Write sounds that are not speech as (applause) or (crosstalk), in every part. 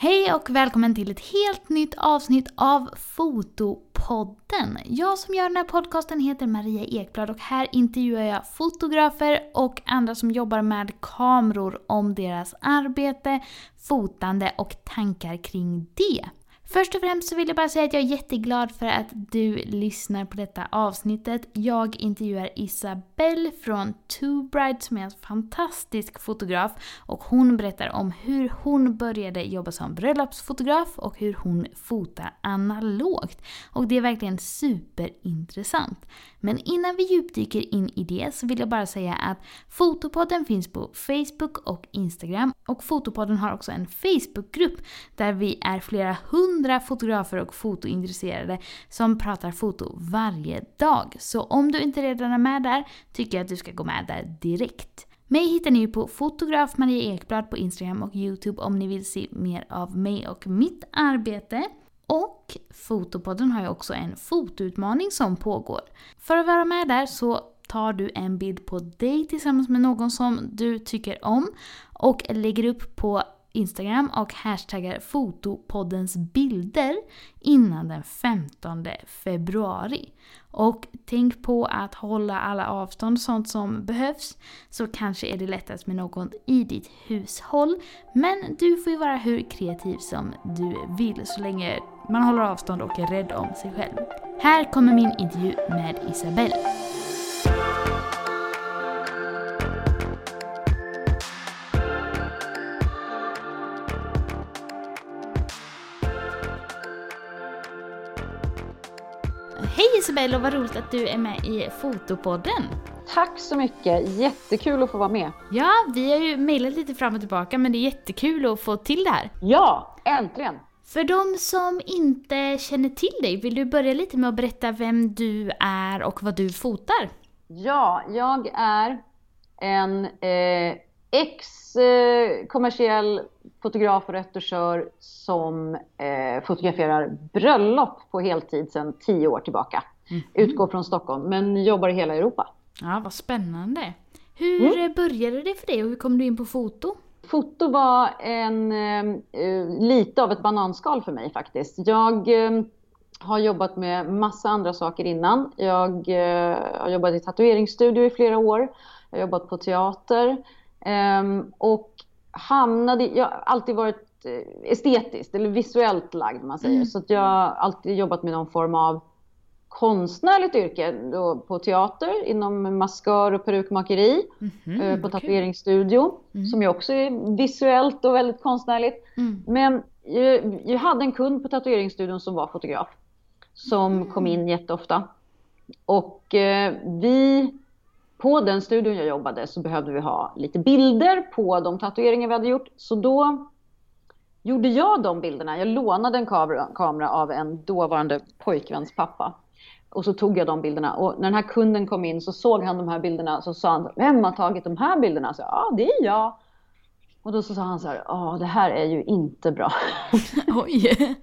Hej och välkommen till ett helt nytt avsnitt av Fotopodden. Jag som gör den här podcasten heter Maria Ekblad och här intervjuar jag fotografer och andra som jobbar med kameror om deras arbete, fotande och tankar kring det. Först och främst så vill jag bara säga att jag är jätteglad för att du lyssnar på detta avsnittet. Jag intervjuar Isabelle från Two Bride som är en fantastisk fotograf och hon berättar om hur hon började jobba som bröllopsfotograf och hur hon fotar analogt. Och det är verkligen superintressant. Men innan vi djupdyker in i det så vill jag bara säga att Fotopodden finns på Facebook och Instagram och Fotopodden har också en Facebookgrupp där vi är flera hundra fotografer och fotointresserade som pratar foto varje dag. Så om du inte redan är med där tycker jag att du ska gå med där direkt. Mig hittar ni på fotograf Maria Ekblad på Instagram och Youtube om ni vill se mer av mig och mitt arbete. Och Fotopodden har ju också en fotoutmaning som pågår. För att vara med där så tar du en bild på dig tillsammans med någon som du tycker om och lägger upp på Instagram och hashtaggar fotopoddens bilder innan den 15 februari. Och tänk på att hålla alla avstånd sånt som behövs så kanske är det lättast med någon i ditt hushåll. Men du får ju vara hur kreativ som du vill så länge man håller avstånd och är rädd om sig själv. Här kommer min intervju med Isabelle. Hej Isabelle och vad roligt att du är med i Fotopodden. Tack så mycket, jättekul att få vara med. Ja, vi har ju mejlat lite fram och tillbaka men det är jättekul att få till det här. Ja, äntligen! För de som inte känner till dig, vill du börja lite med att berätta vem du är och vad du fotar? Ja, jag är en eh, ex-kommersiell fotograf och retuschör som eh, fotograferar bröllop på heltid sedan tio år tillbaka. Mm. Utgår från Stockholm, men jobbar i hela Europa. Ja, vad spännande. Hur mm. började det för dig och hur kom du in på foto? Foto var en, eh, lite av ett bananskal för mig faktiskt. Jag eh, har jobbat med massa andra saker innan. Jag eh, har jobbat i tatueringsstudio i flera år. Jag har jobbat på teater. Ehm, och hamnade, jag har alltid varit eh, estetiskt eller visuellt lagd man säger. Mm. Så jag har alltid jobbat med någon form av konstnärligt yrke då på teater inom maskör och perukmakeri mm -hmm, på tatueringsstudio mm. som ju också är visuellt och väldigt konstnärligt. Mm. Men jag, jag, hade en kund på tatueringsstudion som var fotograf som mm. kom in jätteofta. Och eh, vi på den studion jag jobbade så behövde vi ha lite bilder på de tatueringar vi hade gjort. Så då gjorde jag de bilderna. Jag lånade en kamera, kamera av en dåvarande pojkväns pappa. Och så tog jag de bilderna. Och när den här kunden kom in så såg han de här bilderna. Så sa han, vem har tagit de här bilderna? Så ja, det är jag. Och då så sa han så här, ja det här är ju inte bra. (laughs) Oj.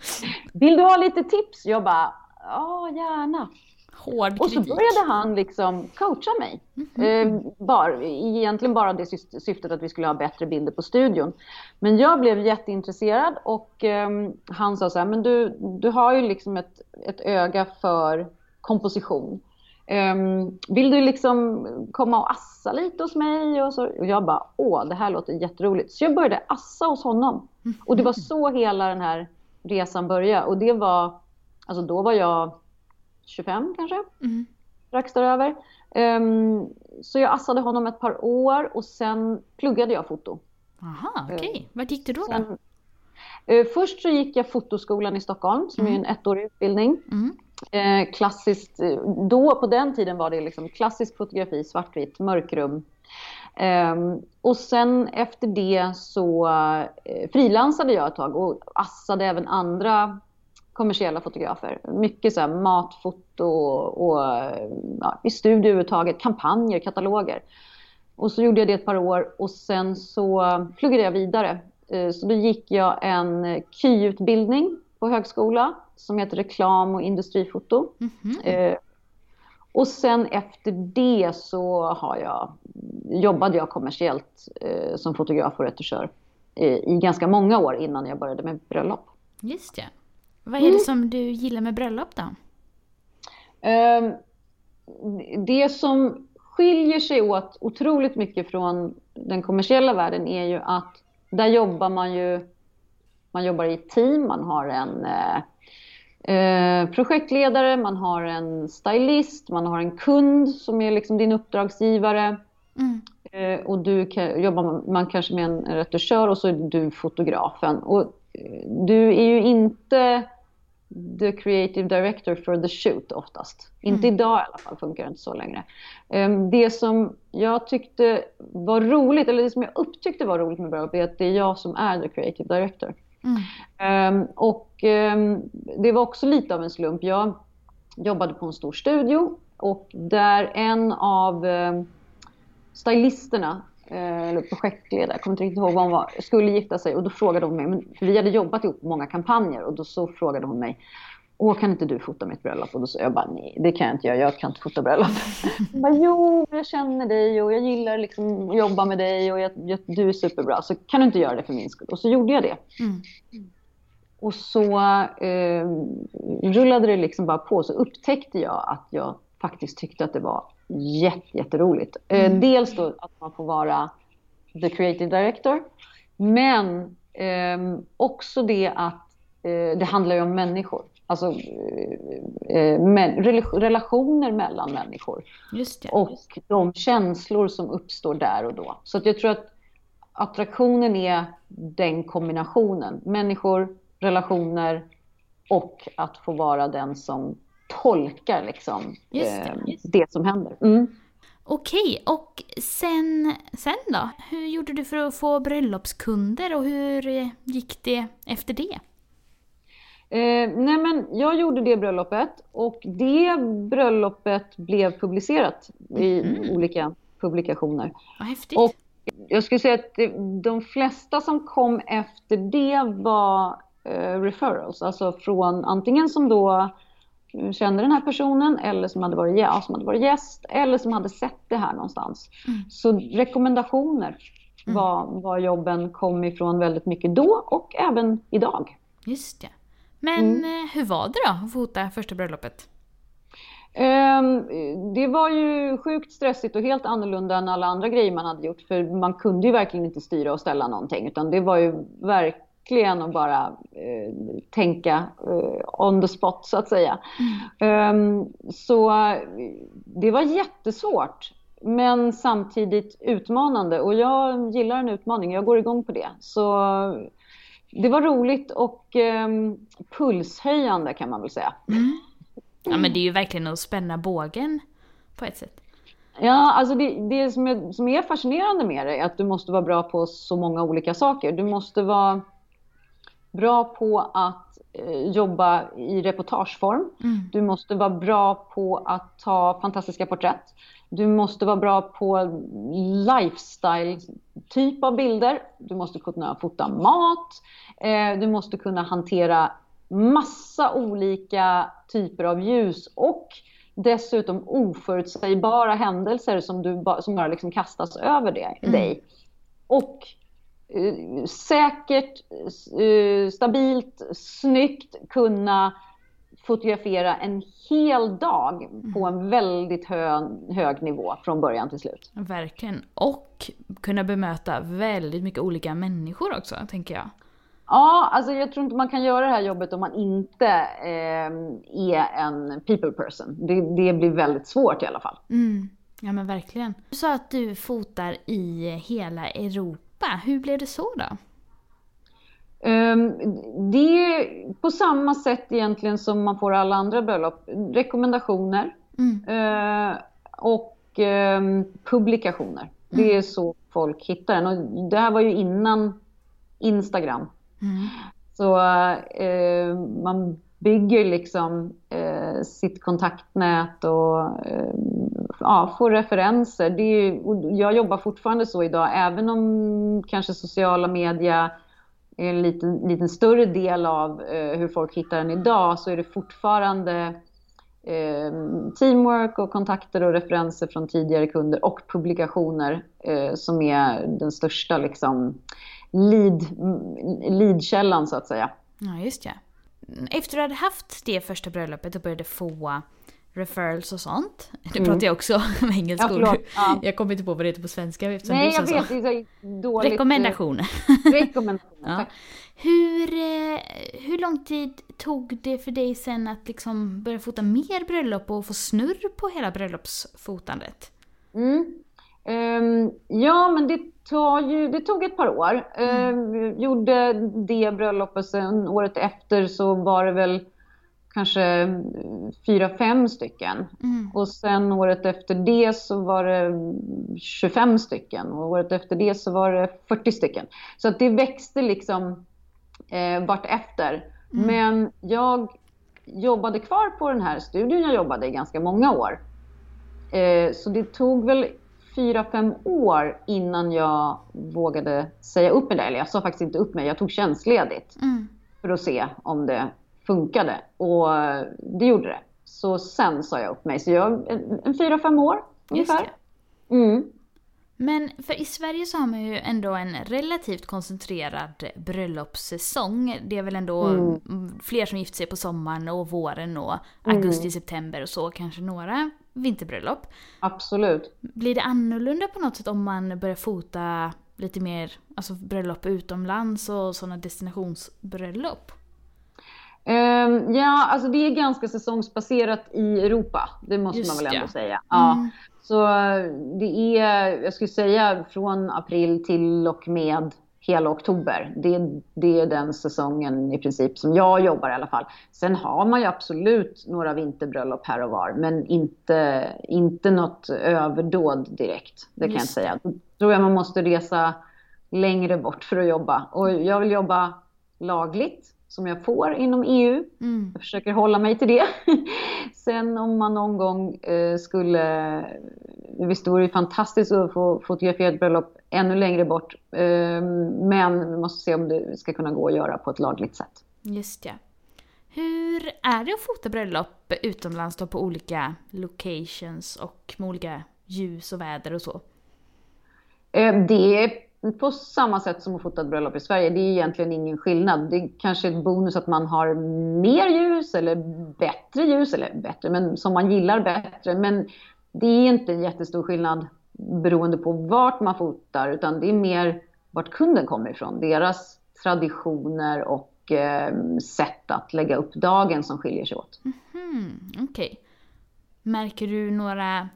Vill du ha lite tips? Jag bara, ja gärna. Hård och så började han liksom coacha mig. Mm -hmm. eh, bara, egentligen bara det syftet att vi skulle ha bättre bilder på studion. Men jag blev jätteintresserad och eh, han sa så här, men du, du har ju liksom ett, ett öga för komposition. Um, vill du liksom komma och assa lite hos mig? Och, så, och jag bara, åh, det här låter jätteroligt. Så jag började assa hos honom. Och det var så hela den här resan började. Och det var, alltså då var jag 25 kanske, mm. strax däröver. Um, så jag assade honom ett par år och sen pluggade jag foto. Aha, okej. Okay. Vart gick du då? Sen, då? Uh, först så gick jag fotoskolan i Stockholm som mm. är en ettårig utbildning. Mm. Eh, klassiskt, eh, då på den tiden var det liksom klassisk fotografi, svartvitt, mörkrum. Eh, och sen efter det så eh, frilansade jag ett tag och assade även andra kommersiella fotografer. Mycket så här matfoto och, och eh, ja, i studio överhuvudtaget, kampanjer, kataloger. Och så gjorde jag det ett par år och sen så pluggade jag vidare. Eh, så då gick jag en KY-utbildning på högskola som heter reklam och industrifoto. Mm -hmm. eh, och sen efter det så har jag, jobbade jag kommersiellt eh, som fotograf och retuschör. i ganska många år innan jag började med bröllop. Just det. Vad är det mm. som du gillar med bröllop då? Um, det som skiljer sig åt otroligt mycket från den kommersiella världen är ju att där jobbar man ju man jobbar i team, man har en eh, projektledare, man har en stylist, man har en kund som är liksom din uppdragsgivare. Mm. Eh, och du kan, jobbar man, kanske med en retuschör och så är du fotografen. Och eh, du är ju inte the creative director for the shoot oftast. Mm. Inte idag i alla fall, funkar det inte så längre. Um, det som jag tyckte var roligt, eller det som jag upptyckte var roligt med bröllop är att det är jag som är the creative director. Mm. Um, och um, det var också lite av en slump. Jag jobbade på en stor studio och där en av ehm, stylisterna eh, eller projektledare, jag kommer inte riktigt ihåg vad hon var, skulle gifta sig och då frågade hon mig, för vi hade jobbat ihop på många kampanjer och då så frågade hon mig, Åh, kan inte du fota mitt bröllop? Och då sa jag bara, nej, det kan jag inte göra, jag kan inte fota bröllop. (laughs) Bara, jo, jag känner dig och jag gillar liksom att jobba med dig och jag, jag, du är superbra, så kan du inte göra det för min skull? Och så gjorde jag det. Mm. Och så eh, rullade det liksom bara på, så upptäckte jag att jag faktiskt tyckte att det var jätte, jätteroligt. Eh, mm. dels då att man får vara the creative director, men eh, också det att eh, det handlar ju om människor. Alltså eh, eh, men, relationer mellan människor. Och de känslor som uppstår där och då. Så jag tror att attraktionen är den kombinationen. Människor, relationer och att få vara den som tolkar liksom, just det, eh, just det. som händer. Mm. Okej, och sen, sen då? Hur gjorde du för att få bröllopskunder och hur gick det efter det? Eh, nej men jag gjorde det bröllopet och det bröllopet blev publicerat i mm. olika publikationer. Vad häftigt. Och jag skulle säga att de flesta som kom efter det var eh, referrals, alltså från antingen som då kände den här personen eller som hade varit, ja, som hade varit gäst eller som hade sett det här någonstans. Mm. Så rekommendationer mm. var, var jobben kom ifrån väldigt mycket då och även idag. Just det. Men mm. Eh, hur var det då att fota första bröllopet? Um, det var ju sjukt stressigt och helt annorlunda än alla andra grejer man hade gjort. För man kunde ju verkligen inte styra och ställa någonting. Utan det var ju verkligen verkligen att bara eh, tänka eh, on the spot så att säga. Mm. Um, så det var jättesvårt men samtidigt utmanande och jag gillar en utmaning, jag går igång på det. Så det var roligt och eh, pulshöjande kan man väl säga. Mm. Ja men det är ju verkligen att spänna bågen på ett sätt. Ja, alltså det, det som, är, som är fascinerande med det är att du måste vara bra på så många olika saker. Du måste vara bra på att eh, jobba i reportageform. Mm. Du måste vara bra på att ta fantastiska porträtt. Du måste vara bra på lifestyle-typ av bilder. Du måste kunna fota mat. Eh, du måste kunna hantera massa olika typer av ljus och dessutom oförutsägbara händelser som, du ba, som bara liksom kastas över det, mm. dig. Och Eh, säkert, eh, stabilt, snyggt kunna fotografera en hel dag på en väldigt hö hög nivå från början till slut. Verkligen. Och kunna bemöta väldigt mycket olika människor också, tänker jag. Ja, alltså jag tror inte man kan göra det här jobbet om man inte eh, är en people person. Det, det, blir väldigt svårt i alla fall. Mm. Ja men verkligen. Du sa att du fotar i hela Europa. Hur blev det så då? Um, det är på samma sätt egentligen som man får alla andra bröllop. Rekommendationer mm. uh, och um, publikationer. Mm. Det är så folk hittar den. Och det här var ju innan Instagram. Mm. Så eh, man bygger liksom eh, sitt kontaktnät och eh, ja, får referenser. Det är, jag jobbar fortfarande så idag, även om kanske sociala medier är en liten, liten större del av eh, hur folk hittar den idag, så är det fortfarande eh, teamwork och kontakter och referenser från tidigare kunder och publikationer eh, som är den största liksom, lead, leadkällan så att säga. Ja, just det. Efter du hade haft det första bröllopet och började få referrals och sånt. Nu Mm. pratar jag också (laughs) med engelska Ja, ord. Ja. Jag kommer inte på vad det heter på svenska eftersom Nej, du sa jag så. vet. Det är så dåligt. Rekommendationer. eh, Rekommendationer. (laughs) Ja. tack. Hur, eh, hur lång tid tog det för dig sen att liksom börja fota mer bröllop och få snurr på hela bröllopsfotandet? Mm. Ehm, ja, men det, tar ju, det tog ett par år. Ehm, gjorde det bröllopet sen året efter så var det väl kanske mm, fyra, fem stycken. Mm. Och sen året efter det så var det mm, 25 stycken och året efter det så var det 40 stycken. Så att det växte liksom eh, vartefter. Men jag jobbade kvar på den här studion jag jobbade i ganska många år. Eh, så det tog väl fyra, fem år innan jag vågade säga upp mig där. Eller jag sa faktiskt inte upp mig, jag tog tjänstledigt Mm. för att se om det funkade. Och det gjorde det. Så sen sa jag upp mig. Så jag, en, fyra, fem år ungefär. Mm. Men för i Sverige så har man ju ändå en relativt koncentrerad bröllopssäsong. Det är väl ändå Mm. mm, fler som gifter sig på sommaren och våren och augusti, september och så. Kanske några vinterbröllop. Absolut. Blir det annorlunda på något sätt om man börjar fota lite mer alltså bröllop utomlands och sådana destinationsbröllop? Ehm, ja, alltså det är ganska säsongsbaserat i Europa. Det måste Just man väl ändå ja. säga. Ja. Mm. Så eh, det är, jag skulle säga från april till och med hela oktober. Det, det är den säsongen i princip som jag jobbar i alla fall. Sen har man ju absolut några vinterbröllop här och var, men inte, inte något överdåd direkt. Det kan jag Just säga. Då tror jag man måste resa längre bort för att jobba. Och jag vill jobba lagligt, som jag får inom EU. Mm. Jag försöker hålla mig till det. (laughs) Sen om man någon gång eh, skulle... Visst vore det fantastiskt att få fotografera ett bröllop ännu längre bort. Eh, men vi måste se om det ska kunna gå att göra på ett lagligt sätt. Just ja. Hur är det att fota bröllop utomlands då på olika locations och med olika ljus och väder och så? Eh, det är på samma sätt som att fota ett bröllop i Sverige. Det är egentligen ingen skillnad. Det är kanske ett bonus att man har mer ljus eller bättre ljus, eller bättre, men som man gillar bättre. Men det är inte en jättestor skillnad beroende på vart man fotar, utan det är mer vart kunden kommer ifrån. Deras traditioner och eh, sätt att lägga upp dagen som skiljer sig åt. Hmm, Okej. Märker du några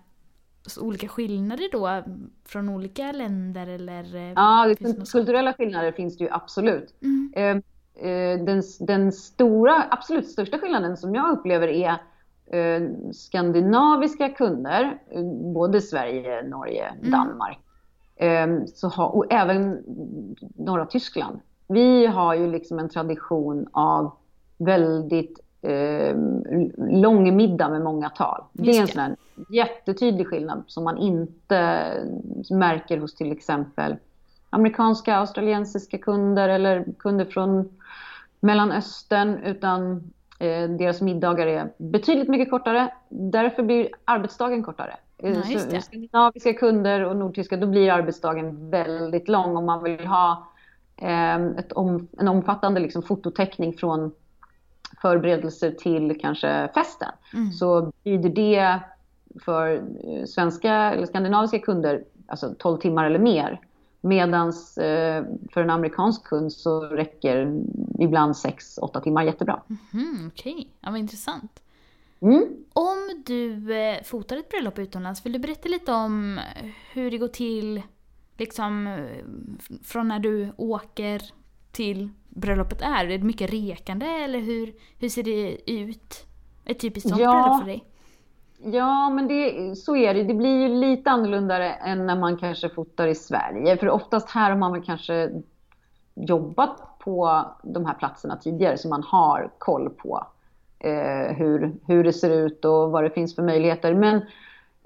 olika skillnader då från olika länder eller? eh, Ja, kulturella skillnader finns det ju absolut. Mm. Eh, eh, den, den stora, absolut största skillnaden som jag upplever är eh, skandinaviska kunder, både Sverige, Norge, Mm. Danmark, eh, så ha, och även norra Tyskland. Vi har ju liksom en tradition av väldigt eh, lång middag med många tal. Det är en sån här jättetydlig skillnad som man inte märker hos till exempel amerikanska, australiensiska kunder eller kunder från Mellanöstern utan eh, deras middagar är betydligt mycket kortare. Därför blir arbetsdagen kortare. Eh, Ja, just så det. Skandinaviska kunder och nordtyska, då blir arbetsdagen väldigt lång om man vill ha eh, om, en omfattande liksom, fototäckning från förberedelser till kanske festen. Mm. Så betyder det för eh, svenska eller skandinaviska kunder alltså 12 timmar eller mer. Medan eh, för en amerikansk kund så räcker ibland 6-8 timmar jättebra. Mhm, Okej, ja, vad intressant. Mm. Om du eh, fotar ett bröllop utomlands, vill du berätta lite om hur det går till liksom från när du åker till bröllopet är? Är det mycket rekande eller hur, hur ser det ut? Ett typiskt sånt Ja. bröllop för dig? Ja, men det, så är det. Det blir ju lite annorlunda än när man kanske fotar i Sverige. För oftast här har man väl kanske jobbat på de här platserna tidigare så man har koll på eh, hur, hur det ser ut och vad det finns för möjligheter. Men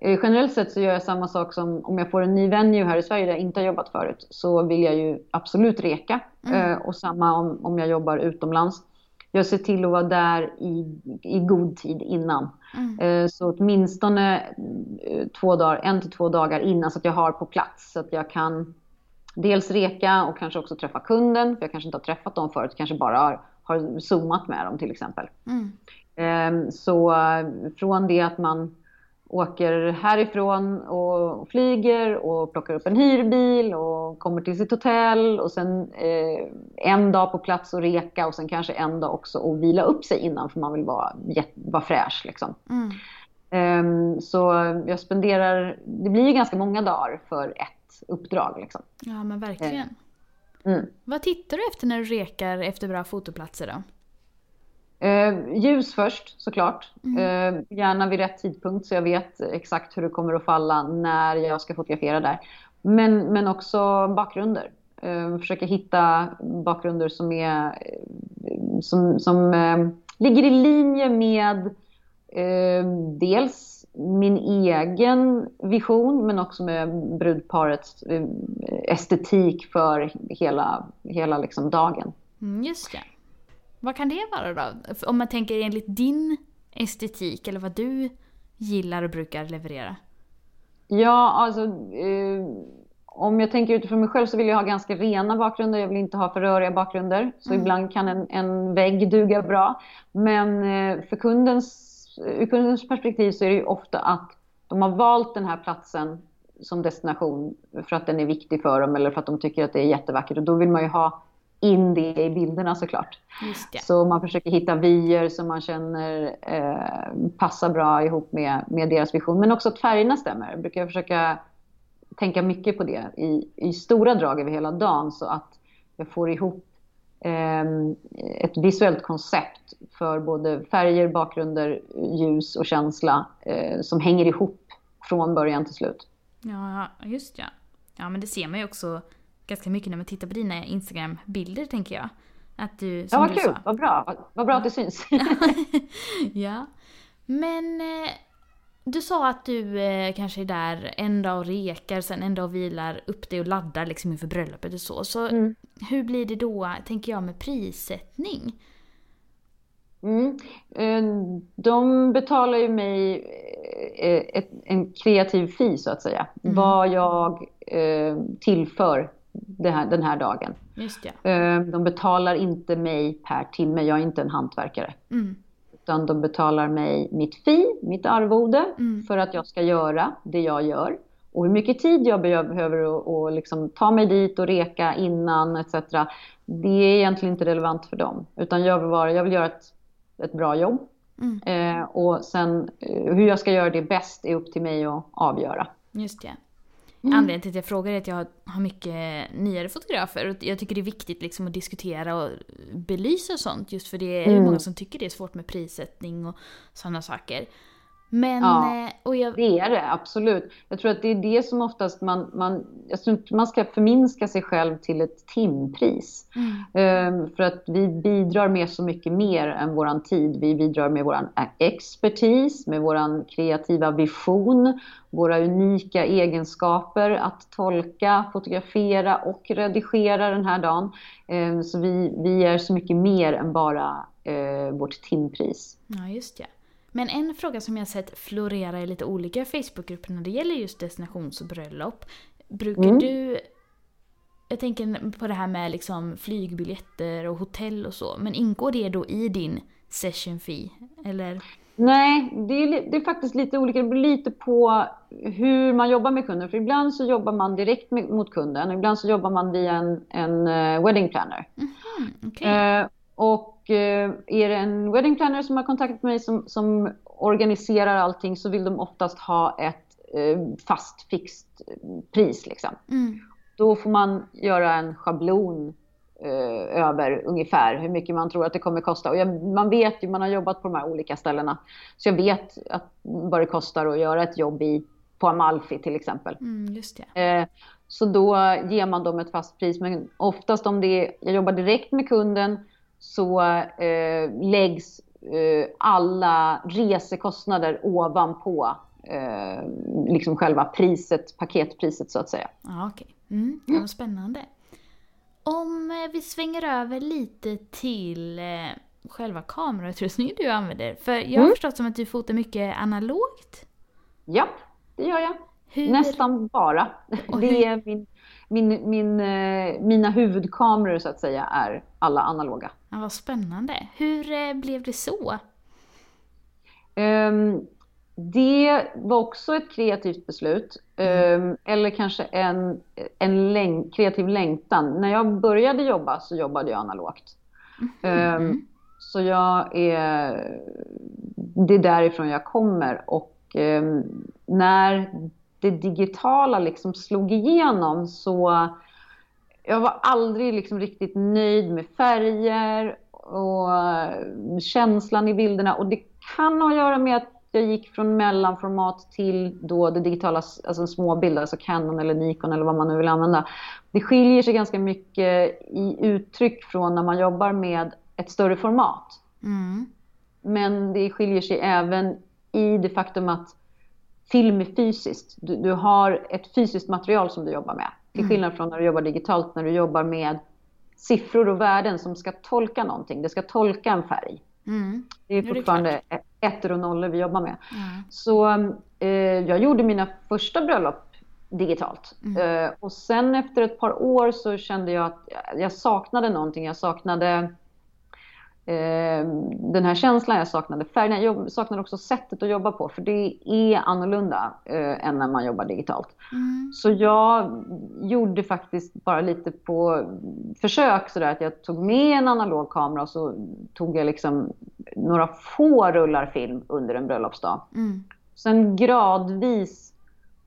generellt sett så gör jag samma sak som om jag får en ny venue här i Sverige där jag inte har jobbat förut så vill jag ju absolut reka. Mm. Eh, och samma om, om jag jobbar utomlands. Jag ser till att vara där i, i god tid innan. Mm. Eh, Så åtminstone eh, två dagar, en till två dagar innan så att jag har på plats så att jag kan dels reka och kanske också träffa kunden, för jag kanske inte har träffat dem förut, kanske bara har, har zoomat med dem till exempel. Mm. Ehm, Så eh, från det att man åker härifrån och flyger och plockar upp en hyrbil och kommer till sitt hotell och sen eh, en dag på plats och reka och sen kanske en dag också och vila upp sig innan för man vill vara, vara fräsch. Liksom. Mm. Ehm, Så jag spenderar, det blir ju ganska många dagar för ett uppdrag. Liksom. Ja men verkligen. Mm. Vad tittar du efter när du rekar efter bra fotoplatser då? Eh, ljus först såklart. Eh, gärna vid rätt tidpunkt så jag vet exakt hur det kommer att falla när jag ska fotografera där. Men, men också bakgrunder. Eh, försöka hitta bakgrunder som, är, eh, som, som eh, ligger i linje med eh, dels min egen vision men också med brudparets eh, estetik för hela, hela liksom dagen. Mm, just det. Vad kan det vara då? Om man tänker enligt din estetik eller vad du gillar och brukar leverera. Ja, alltså eh, om jag tänker utifrån mig själv så vill jag ha ganska rena bakgrunder. Jag vill inte ha för röriga bakgrunder. Så ibland kan en, en vägg duga bra. Men eh, för kundens, ur kundens perspektiv så är det ju ofta att de har valt den här platsen som destination för att den är viktig för dem eller för att de tycker att det är jättevackert. Och då vill man ju ha in det i bilderna såklart. Så man försöker hitta vyer som man känner eh, passar bra ihop med, med deras vision. Men också att färgerna stämmer. Jag brukar försöka tänka mycket på det i, i stora drag över hela dagen så att jag får ihop eh, ett visuellt koncept för både färger, bakgrunder, ljus och känsla eh, som hänger ihop från början till slut. Ja, just ja. Ja, men det ser man ju också ganska mycket när man tittar på dina Instagram-bilder tänker jag. Att du, Ja, vad du kul, sa. vad bra, vad, vad bra att det syns. (laughs) ja. Men eh, du sa att du eh, kanske är där en dag och rekar, sen en dag och vilar upp dig och laddar liksom inför bröllopet och så. Så Mm. hur blir det då, tänker jag, med prissättning? Mm. Eh, De betalar ju mig ett, en kreativ fee så att säga. Mm. Vad jag tillför här, den här dagen. Just ja. Eh, De betalar inte mig per timme, jag är inte en hantverkare. Mm. Utan de betalar mig mitt fee, mitt arvode, Mm. för att jag ska göra det jag gör. Och hur mycket tid jag be- behöver och, och liksom ta mig dit och reka innan etc. Det är egentligen inte relevant för dem. Utan jag vill, vara, jag vill göra ett, ett bra jobb. Mm. Eh, och sen eh, hur jag ska göra det bäst är upp till mig att avgöra. Just det. Mm. Anledningen till att jag frågar är att jag har- mycket nyare fotografer och jag tycker det är viktigt liksom att diskutera och belysa sånt just för det är Mm. många som tycker det är svårt med prissättning och sådana saker. Men, Ja. eh, och jag, Det är det, absolut. Jag tror att det är det som oftast man... man jag tror inte man ska förminska sig själv till ett timpris. mm, Ehm, För att vi bidrar med så mycket mer än våran tid. Vi bidrar med våran expertis, med våran kreativa vision, våra unika egenskaper att tolka, fotografera och redigera den här dagen. Ehm, Så vi, vi är så mycket mer än bara eh, vårt timpris. ja just det. Men en fråga som jag sett florera i lite olika Facebookgrupper när det gäller just destinationsbröllop. Brukar Mm. du... Jag tänker på det här med liksom flygbiljetter och hotell och så. Men ingår det då i din session fee? Eller? Nej, det är, det är faktiskt lite olika. Det beror lite på hur man jobbar med kunden. För ibland så jobbar man direkt med, mot kunden. och Ibland så jobbar man via en, en eh, wedding planner. Mhm, okej. Eh, och är det en wedding planner som har kontaktat mig som, som organiserar allting så vill de oftast ha ett eh, fast fixt pris. Liksom. Mm. Då får man göra en schablon eh, över ungefär hur mycket man tror att det kommer kosta. Och jag, man vet ju, man har jobbat på de här olika ställena. Så jag vet att, vad det kostar att göra ett jobb i, på Amalfi till exempel. Mm. Eh, så då ger man dem ett fast pris. Men oftast om det är, jag jobbar direkt med kunden så eh, läggs eh, alla resekostnader ovanpå eh, liksom själva priset, paketpriset så att säga. Ja, okej. Mm, det var spännande. Om eh, vi svänger över lite till eh, själva kamerautrustningen du använder. För jag har Mm. förstått som att du fotar mycket analogt. Ja, det gör jag. Hur... Nästan bara. Och Det hur- är min, min, min, eh, mina huvudkameror så att säga är alla analoga. Ja, vad spännande. Hur eh, blev det så? Um, det var också ett kreativt beslut. Um, eller kanske en, en läng kreativ längtan. När jag började jobba så jobbade jag analogt. Mm. Um, så jag är, det är därifrån jag kommer. Och när det digitala liksom slog igenom så jag var aldrig liksom riktigt nöjd med färger och känslan i bilderna. Och det kan ha att göra med att jag gick från mellanformat till då det digitala, alltså små bilder, alltså Canon eller Nikon eller vad man nu vill använda. Det skiljer sig ganska mycket i uttryck från när man jobbar med ett större format. Mm. Men det skiljer sig även i det faktum att film är fysiskt. Du, du, har ett fysiskt material som du jobbar med. Till mm. skillnad från när du jobbar digitalt, när du jobbar med siffror och värden som ska tolka någonting. Det ska tolka en färg. Mm. Det är fortfarande ja, ettor och nollor vi jobbar med. Mm. Så eh, jag gjorde mina första bröllop digitalt. Mm. Eh, och sen efter ett par år så kände jag att jag saknade någonting. Jag saknade den här känslan, jag saknade färgen, jag saknade också sättet att jobba på för det är annorlunda eh, än när man jobbar digitalt. Mm. Så jag gjorde faktiskt bara lite på försök sådär att jag tog med en analog kamera och så tog jag liksom några få rullar film under en bröllopsdag. Mm. Sen gradvis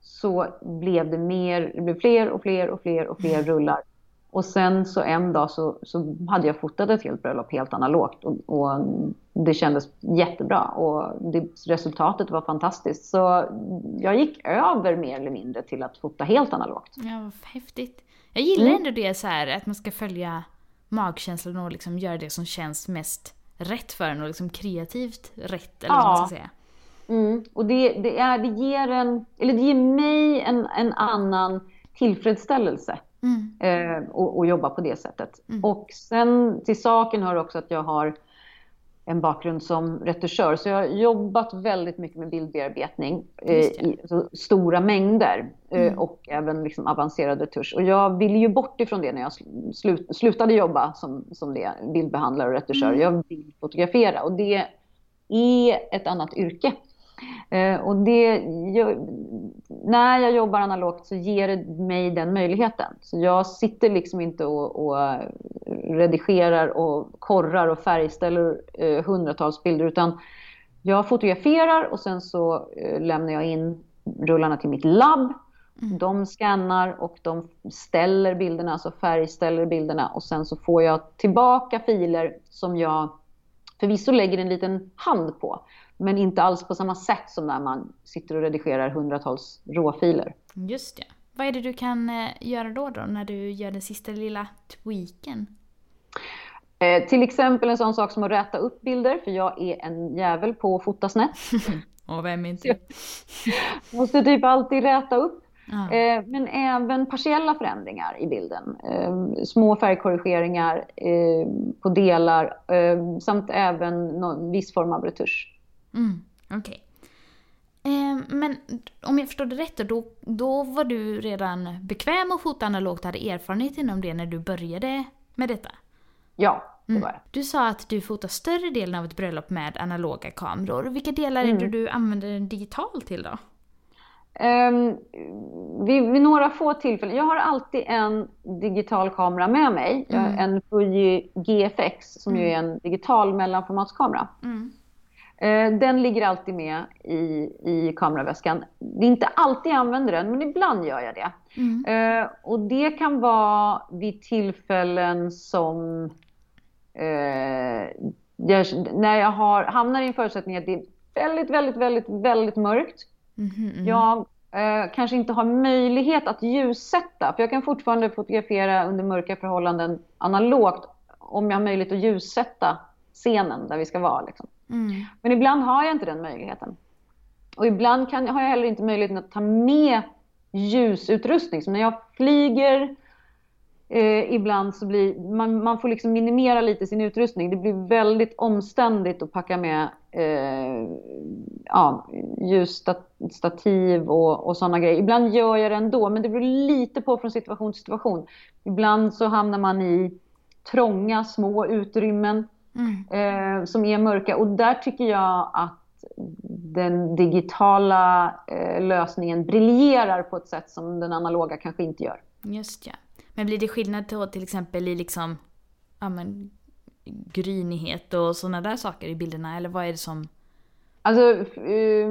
så blev det mer, det blev fler och fler och fler och fler rullar och sen så en dag så, så hade jag fotat ett helt bröllop helt analogt och, och det kändes jättebra och det, resultatet var fantastiskt. Så jag gick över mer eller mindre till att fota helt analogt. Ja, vad häftigt. Jag gillar mm. ändå det så här att man ska följa magkänslan och liksom göra det som känns mest rätt för en och liksom kreativt rätt eller ja. vad man ska säga. Mm. Och det, det, är, det ger en, eller det ger mig en, en annan tillfredsställelse Mm. Eh, och, och, jobba på det sättet. Mm. Och sen till saken hör också att jag har en bakgrund som retuschör. Så jag har jobbat väldigt mycket med bildbearbetning eh, i alltså, stora mängder eh, mm. och även liksom avancerad retusch. Och jag ville ju bort ifrån det när jag slut, slutade jobba som, som det, bildbehandlare och retuschör. Mm. Jag vill fotografera och det är ett annat yrke. Eh, och det, jag, när jag jobbar analogt så ger det mig den möjligheten. Så jag sitter liksom inte och, och redigerar och korrar och färgställer eh, hundratals bilder utan jag fotograferar och sen så eh, lämnar jag in rullarna till mitt labb. Mm. De skannar och de ställer bilderna, alltså färgställer bilderna och sen så får jag tillbaka filer som jag förvisso lägger en liten hand på. Men inte alls på samma sätt som när man sitter och redigerar hundratals råfiler. Just det. Vad är det du kan eh, göra då, då när du gör den sista lilla tweaken? Eh, till exempel en sån sak som att räta upp bilder, för jag är en jävel på att fota snett. (laughs) Och vem inte? Måste typ alltid räta upp. Ah. Eh, men även partiella förändringar i bilden. Eh, små färgkorrigeringar eh, på delar eh, samt även någon viss form av retusch. Mm, Okej. Okay. Eh, men om jag förstår det rätt då, då var du redan bekväm att fota analogt och hade erfarenhet inom det när du började med detta? Ja, det mm. var det. Du sa att du fotar större delen av ett bröllop med analoga kameror. Vilka delar mm. är det mm. du använder den digitalt till då? Um, vid, vid, några få tillfällen. Jag har alltid en digital kamera med mig. Mm. En Fuji GFX som mm. ju är en digital mellanformatskamera. Mm. Uh, den ligger alltid med i, i kameraväskan. Det är inte alltid jag använder den, men ibland gör jag det. Uh, och det kan vara vid tillfällen som uh, jag, när jag har, hamnar i en förutsättning att det är väldigt, väldigt, väldigt, väldigt mörkt Mm -hmm. Jag eh, kanske inte har möjlighet att ljussätta. För jag kan fortfarande fotografera under mörka förhållanden analogt om jag har möjlighet att ljussätta scenen där vi ska vara. Liksom. Mm. Men ibland har jag inte den möjligheten. Och ibland kan, har jag heller inte möjligheten att ta med ljusutrustning. Så när jag flyger Eh, ibland så blir man, man får liksom minimera lite sin utrustning. Det blir väldigt omständigt att packa med eh, ja, ljusstativ och, och sådana grejer. Ibland gör jag det ändå, men det beror lite på från situation till situation. Ibland så hamnar man i trånga, små utrymmen mm. eh, som är mörka. Och där tycker jag att den digitala eh, lösningen briljerar på ett sätt som den analoga kanske inte gör. Just ja. Men blir det skillnad då till exempel i liksom, ja men, grynighet och sådana där saker i bilderna? Eller vad är det som... Alltså, eh,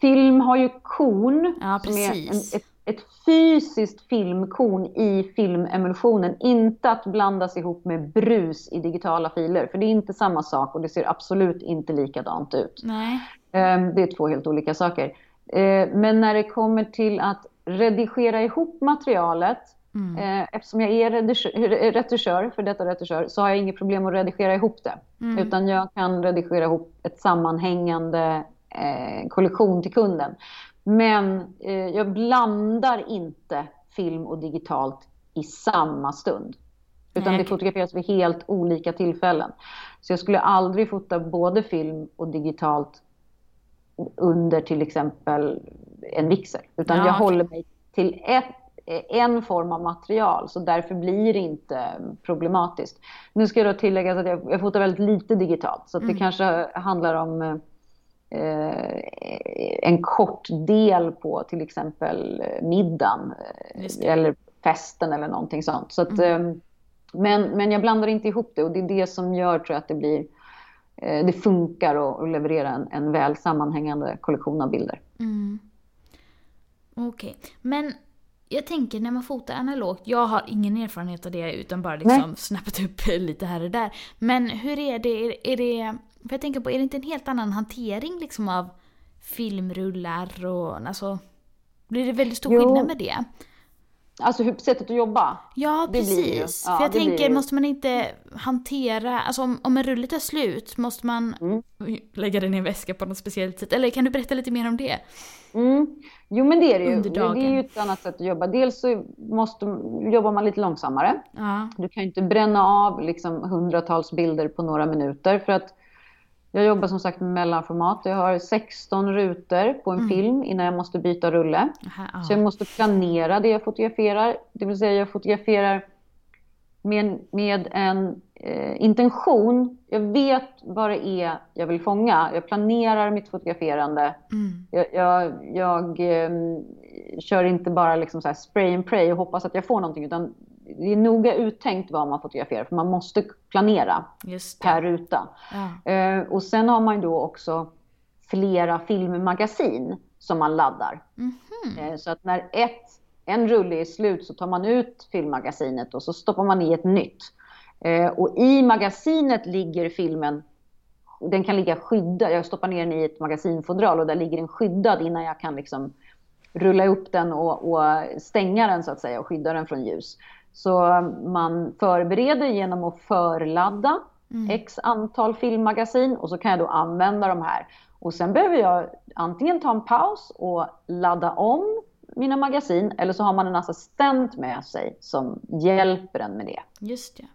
film har ju korn. Ja, som är en, ett, ett, fysiskt filmkorn i filmemulsionen. Inte att blandas ihop med brus i digitala filer. För det är inte samma sak och det ser absolut inte likadant ut. Nej. Eh, det är två helt olika saker. Eh, men när det kommer till att redigera ihop materialet Mm. Eh, eftersom jag är retuschör, för detta retuschör, så har jag inget problem att redigera ihop det. Mm. Utan jag kan redigera ihop ett sammanhängande eh, kollektion till kunden. Men eh, jag blandar inte film och digitalt i samma stund. Utan Nej. det fotograferas vid helt olika tillfällen. Så jag skulle aldrig fota både film och digitalt under till exempel en vixel. Utan ja, jag håller mig till ett en form av material, så därför blir det inte problematiskt. Nu ska jag då tillägga att jag, jag fotar väldigt lite digitalt, så mm. det kanske handlar om eh, en kort del på till exempel middagen eller festen eller någonting sånt. Så att, mm. eh, men, men jag blandar inte ihop det och det är det som gör tror jag, att det blir eh, det funkar att leverera en, en väl sammanhängande kollektion av bilder. Mm. Okej, okay. men jag tänker när man fotar analogt, jag har ingen erfarenhet av det utan bara liksom Nej. snappat upp lite här och där. Men hur är det, är, är det, för jag tänker på, är det inte en helt annan hantering liksom av filmrullar och alltså, blir det väldigt stor jo. skillnad med det? Alltså sättet att jobba? Ja, det precis. Ja, För jag tänker, måste man inte hantera, alltså om, om en rulle tar slut, måste man mm. lägga den i en väska på något speciellt sätt? Eller kan du berätta lite mer om det? Mm. Jo men det är det ju. Det är ju ett annat sätt att jobba. Dels så måste, jobbar man lite långsammare. Ja. Du kan ju inte bränna av liksom hundratals bilder på några minuter. För att jag jobbar som sagt med mellanformat. Jag har 16 rutor på en mm. film innan jag måste byta rulle. Aha, så jag måste planera det jag fotograferar. Det vill säga jag fotograferar med, med en eh, intention. Jag vet vad det är jag vill fånga. Jag planerar mitt fotograferande. Mm. Jag, jag, jag eh, kör inte bara liksom så spray and pray och hoppas att jag får någonting. Utan det är noga uttänkt vad man fotograferar. För man måste planera per ruta. Ja. Eh, och sen har man då också flera filmmagasin som man laddar. Mm -hmm. så att när ett en rulle är slut så tar man ut filmmagasinet och så stoppar man i ett nytt. Eh, och i magasinet ligger filmen, den kan ligga skyddad. Jag stoppar ner den i ett magasinfodral och där ligger den skyddad innan jag kan liksom rulla upp den och, och stänga den så att säga och skydda den från ljus. Så man förbereder genom att förladda mm. x antal filmmagasin och så kan jag då använda de här. Och sen behöver jag antingen ta en paus och ladda om mina magasin eller så har man en assistent med sig som hjälper en med det. Just ja.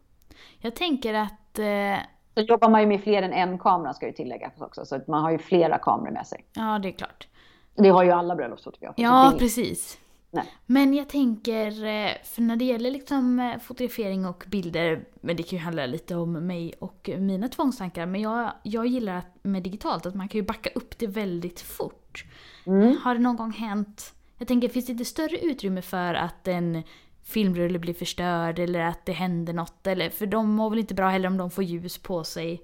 Jag tänker att... Eh... Så jobbar man ju med fler än en kamera ska ju tilläggas också, så att man har ju flera kameror med sig. Ja, det är klart. Det har ju alla bröllopsfotografer. Ja, precis. Nej. Men jag tänker, eh, för när det gäller liksom eh, fotografering och bilder, men det kan ju handla lite om mig och mina tvångstankar, men jag, jag gillar att, med digitalt att man kan ju backa upp det väldigt fort. Mm. Har det någon gång hänt jag tänker, finns det inte större utrymme för att en filmrulle blir förstörd eller att det händer något? Eller, för de mår väl inte bra heller om de får ljus på sig?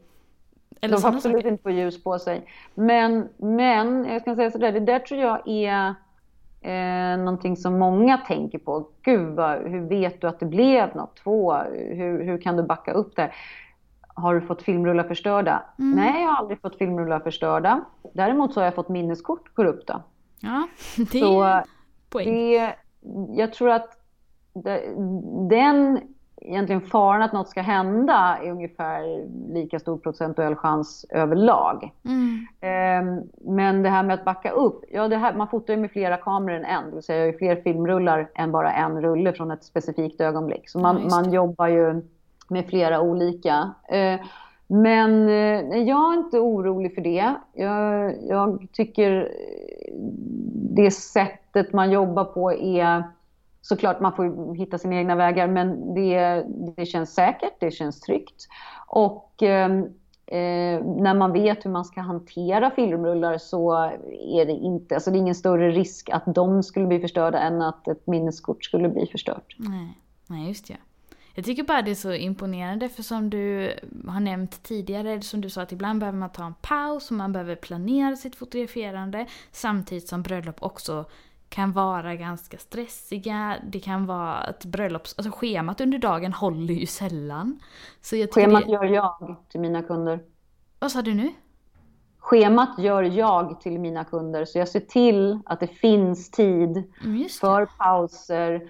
Eller de får absolut saker. inte få ljus på sig. Men, men jag ska säga sådär, det där tror jag är eh, någonting som många tänker på. Gud, vad, hur vet du att det blev något? Två, hur, hur kan du backa upp det? Har du fått filmrullar förstörda? Mm. Nej, jag har aldrig fått filmrullar förstörda. Däremot så har jag fått minneskort korrupta. Ja, (laughs) det är så poäng. Det, jag tror att den egentligen faran att något ska hända är ungefär lika stor procentuell chans överlag. Mm. Eh, men det här med att backa upp, ja det här, man fotar ju med flera kameror än en, det vill säga ju fler filmrullar än bara en rulle från ett specifikt ögonblick. Så man, Ja, man jobbar ju med flera olika. Eh, men eh, jag är inte orolig för det. Jag, jag tycker det sättet man jobbar på är såklart man får hitta sina egna vägar men det, det känns säkert, det känns tryggt. Och ehm, eh, när man vet hur man ska hantera filmrullar så är det inte, alltså det är ingen större risk att de skulle bli förstörda än att ett minneskort skulle bli förstört. Nej. Nej, just det. Jag tycker bara det är så imponerande för som du har nämnt tidigare, som du sa att ibland behöver man ta en paus och man behöver planera sitt fotograferande samtidigt som bröllop också kan vara ganska stressiga. Det kan vara ett bröllops... Alltså schemat under dagen håller ju sällan. Så jag Schemat det... gör jag till mina kunder. Vad sa du nu? Schemat gör jag till mina kunder så jag ser till att det finns tid Mm, för pauser,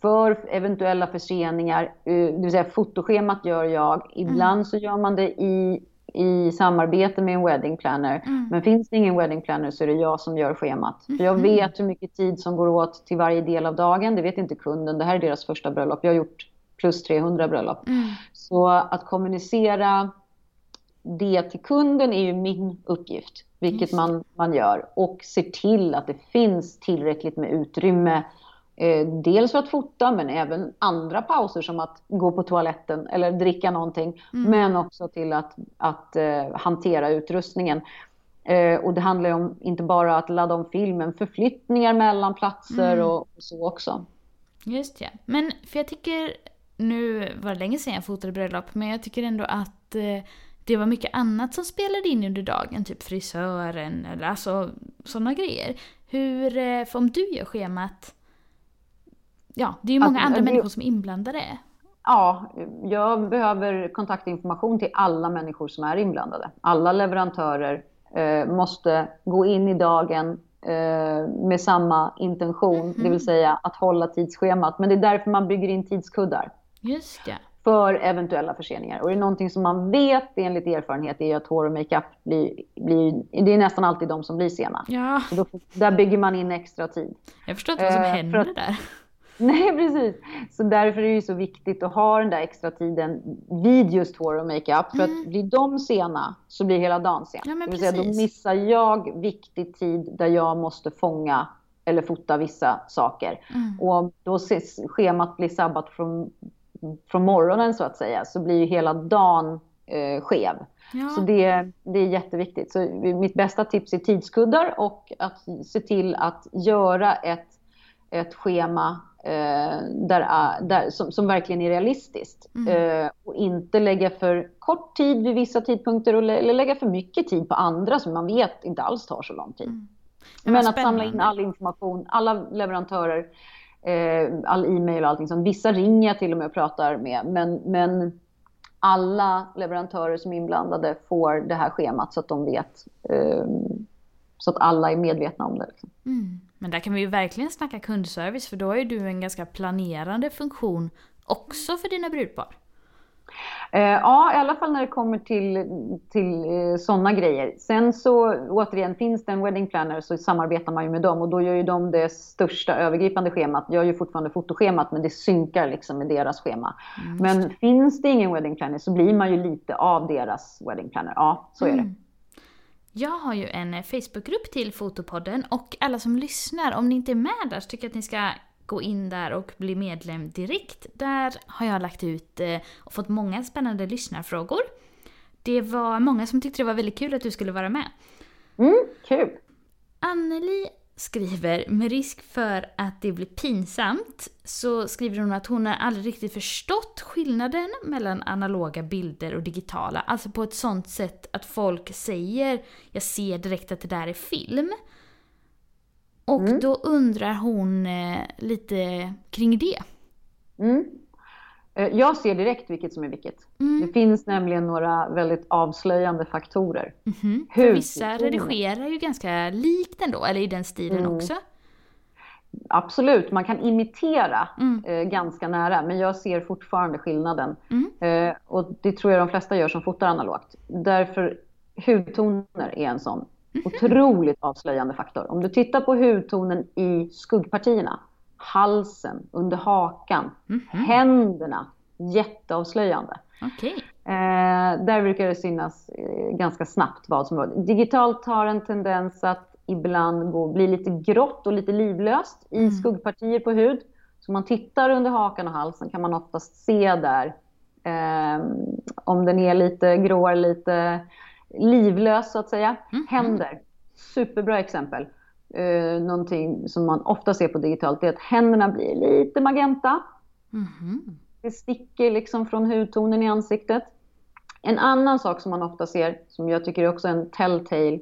för eventuella förseningar. eh, Det vill säga fotoschemat gör jag. Ibland så gör man det i, i samarbete med en wedding planner. Mm. Men finns det ingen wedding planner så är det jag som gör schemat. För jag vet hur mycket tid som går åt till varje del av dagen. Det vet inte kunden. Det här är deras första bröllop. Jag har gjort plus 300 bröllop. Mm. Så att kommunicera det till kunden är ju min uppgift, vilket man, man gör. Och se till att det finns tillräckligt med utrymme. Eh, dels för att fota, men även andra pauser som att gå på toaletten eller dricka någonting. Mm. Men också till att, att eh, hantera utrustningen. Eh, och det handlar ju om inte bara att ladda om filmen, förflyttningar mellan platser Mm. och, och så också. Just ja. Men för jag tycker, nu var det länge sedan jag fotade bröllop, men jag tycker ändå att eh, det var mycket annat som spelade in under dagen, typ frisören eller alltså sådana grejer. Hur, eh, för om du gör schemat, ja det är ju många Att- andra det- människor som är inblandade. Ja, jag behöver kontaktinformation till alla människor som är inblandade. Alla leverantörer eh, måste gå in i dagen eh, med samma intention, det vill säga att hålla tidsschemat. Men det är därför man bygger in tidskuddar Just ja. för eventuella förseningar. Och det är någonting som man vet enligt erfarenhet är att hår och makeup blir, blir, det är nästan alltid de som blir sena. Ja, Så då, där bygger man in extra tid. jag förstår inte vad som Eh, händer att- där. (laughs) Nej, precis. Så därför är det ju så viktigt att ha den där extra tiden vid just hår och makeup. För att blir de sena så blir hela dagen sen. Mm. Ja, men det vill säga, då missar jag viktig tid där jag måste fånga eller fota vissa saker. Mm. Och då ses schemat blir sabbat från, från morgonen så att säga, så blir ju hela dagen eh, skev. Ja. Så det, det är jätteviktigt. Så mitt bästa tips är tidskuddar och att se till att göra ett, ett schema där, är- där, som, som verkligen är realistiskt. Eh, och inte lägga för kort tid vid vissa tidpunkter och lä- eller lägga för mycket tid på andra som man vet inte alls tar så lång tid. Men Men att samla in all information, alla leverantörer, eh, all e-mail och allting sånt. Vissa ringer jag till och med och pratar med, men, men alla leverantörer som är inblandade får det här schemat så att de vet, eh, så att alla är medvetna om det. Liksom. Mm. Men där kan vi ju verkligen snacka kundservice för då har ju du en ganska planerande funktion också för dina brudpar. Eh, ja, i alla fall när det kommer till, till eh, sådana grejer. Sen så återigen, finns det en wedding planner så samarbetar man ju med dem och då gör ju de det största övergripande schemat. Jag gör ju fortfarande fotoschemat men det synkar liksom med deras schema. men finns det ingen wedding planner så blir man ju lite av deras wedding planner. Ja, så är det. Jag har ju en eh, Facebookgrupp till Fotopodden och alla som lyssnar, om ni inte är med där så tycker jag att ni ska gå in där och bli medlem direkt. Där har jag lagt ut eh, och fått många spännande lyssnarfrågor. Det var många som tyckte det var väldigt kul att du skulle vara med. Mm, kul! Anneli skriver, med risk för att det blir pinsamt, så skriver hon att hon har aldrig riktigt förstått skillnaden mellan analoga bilder och digitala. Alltså på ett sånt sätt att folk säger “jag ser direkt att det där är film”. Och då undrar hon eh, lite kring det. Mm. Eh, Jag ser direkt vilket som är vilket. Det finns nämligen några väldigt avslöjande faktorer. Mhm. För vissa redigerar ju ganska likt ändå, eller i den stilen också. absolut, man kan imitera Mm. eh, ganska nära, men jag ser fortfarande skillnaden. Mm. Eh, och det tror jag de flesta gör som fotar analogt. Därför hudtoner är en sån otroligt avslöjande faktor. Om du tittar på hudtonen i skuggpartierna, halsen, under hakan, Mhm. händerna, jätteavslöjande. Okej. Eh, där brukar det synas eh, ganska snabbt vad som var. Digitalt har en tendens att ibland gå, bli lite grått och lite livlöst i Mm. skuggpartier på hud. Så om man tittar under hakan och halsen kan man oftast se där eh, om den är lite grå lite livlös så att säga. Mhm. Händer, superbra exempel. Eh, någonting som man ofta ser på digitalt är att händerna blir lite magenta. Mhm. Det sticker liksom från hudtonen i ansiktet. En annan sak som man ofta ser, som jag tycker är också en telltale,